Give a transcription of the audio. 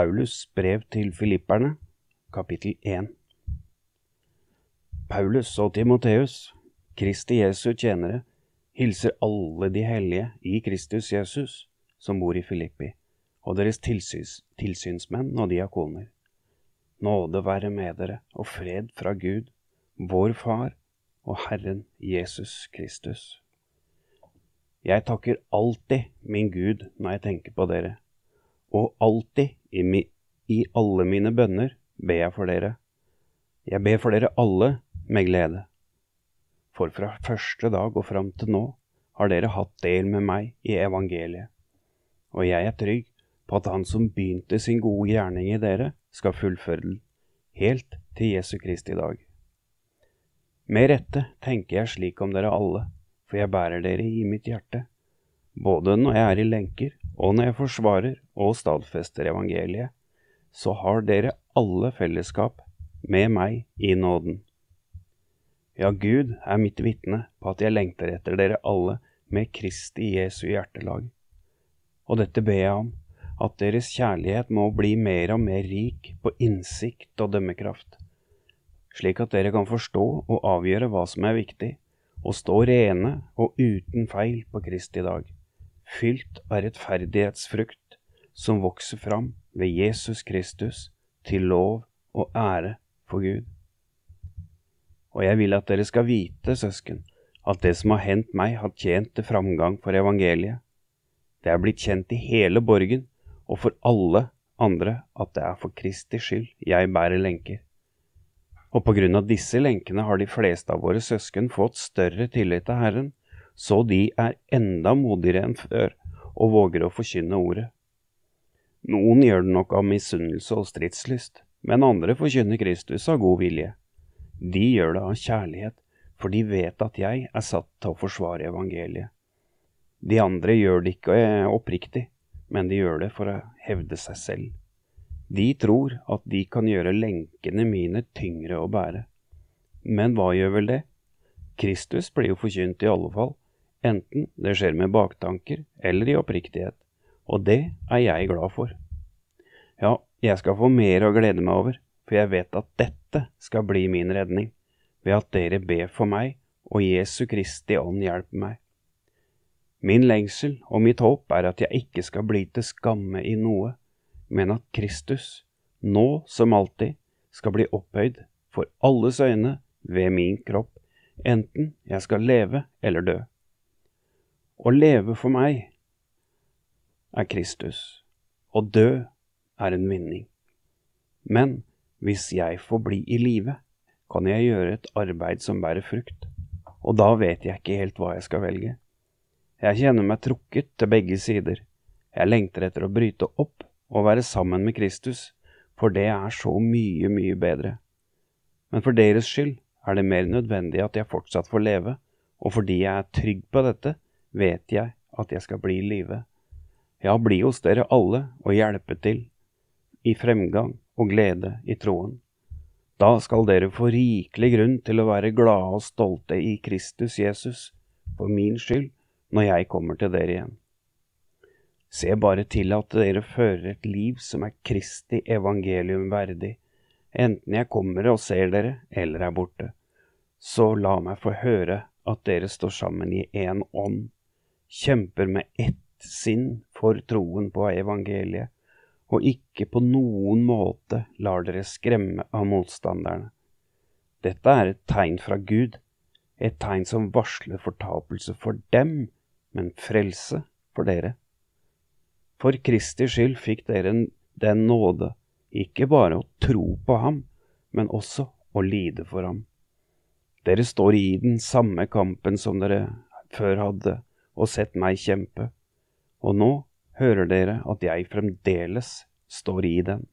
Paulus brev til filipperne, kapittel 1 Paulus og Timoteus, Kristi Jesu tjenere, hilser alle de hellige i Kristus Jesus som bor i Filippi, og deres tilsyns, tilsynsmenn og diakoner. Nåde være med dere og fred fra Gud, vår Far og Herren Jesus Kristus. Jeg takker alltid min Gud når jeg tenker på dere, og alltid i, mi, i alle mine bønner ber jeg for dere. Jeg ber for dere alle med glede. For fra første dag og fram til nå har dere hatt del med meg i evangeliet, og jeg er trygg på at Han som begynte sin gode gjerning i dere, skal fullføre den, helt til Jesu Kristi dag. Med rette tenker jeg slik om dere alle, for jeg bærer dere i mitt hjerte, både når jeg er i lenker og når jeg forsvarer og stadfester evangeliet, så har dere alle fellesskap med meg i nåden. Ja, Gud er mitt vitne på at jeg lengter etter dere alle med Kristi Jesu hjertelag. Og dette ber jeg om, at deres kjærlighet må bli mer og mer rik på innsikt og dømmekraft, slik at dere kan forstå og avgjøre hva som er viktig, og stå rene og uten feil på Kristi dag, fylt av rettferdighetsfrukt som vokser fram ved Jesus Kristus til lov og ære for Gud. Og jeg vil at dere skal vite, søsken, at det som har hendt meg, har tjent til framgang for evangeliet. Det er blitt kjent i hele borgen og for alle andre at det er for Kristi skyld jeg bærer lenker. Og på grunn av disse lenkene har de fleste av våre søsken fått større tillit til Herren, så de er enda modigere enn før og våger å forkynne ordet. Noen gjør det nok av misunnelse og stridslyst, men andre forkynner Kristus av god vilje. De gjør det av kjærlighet, for de vet at jeg er satt til å forsvare evangeliet. De andre gjør det ikke oppriktig, men de gjør det for å hevde seg selv. De tror at de kan gjøre lenkene mine tyngre å bære. Men hva gjør vel det? Kristus blir jo forkynt i alle fall, enten det skjer med baktanker eller i oppriktighet, og det er jeg glad for. Ja, jeg skal få mer å glede meg over, for jeg vet at dette skal bli min redning, ved at dere ber for meg og Jesu Kristi ånd hjelper meg. Min lengsel og mitt håp er at jeg ikke skal bli til skamme i noe, men at Kristus, nå som alltid, skal bli opphøyd for alles øyne ved min kropp, enten jeg skal leve eller dø. Å leve for meg er Kristus, og dø er en vinning. Men hvis jeg får bli i live, kan jeg gjøre et arbeid som bærer frukt, og da vet jeg ikke helt hva jeg skal velge. Jeg kjenner meg trukket til begge sider. Jeg lengter etter å bryte opp og være sammen med Kristus, for det er så mye, mye bedre. Men for deres skyld er det mer nødvendig at jeg fortsatt får leve, og fordi jeg er trygg på dette, vet jeg at jeg skal bli i live. Ja, bli hos dere alle og hjelpe til i fremgang og glede i troen. Da skal dere få rikelig grunn til å være glade og stolte i Kristus Jesus, for min skyld når jeg kommer til dere igjen. Se bare til at dere fører et liv som er Kristi evangelium verdig, enten jeg kommer og ser dere eller er borte. Så la meg få høre at dere står sammen i én ånd, kjemper med ett sinn for troen på evangeliet, og ikke på noen måte lar dere skremme av motstanderne. Dette er et tegn fra Gud, et tegn som varsler fortapelse for dem men frelse for dere. For Kristi skyld fikk dere den nåde, ikke bare å tro på ham, men også å lide for ham. Dere står i den samme kampen som dere før hadde, og sett meg kjempe, og nå hører dere at jeg fremdeles står i den.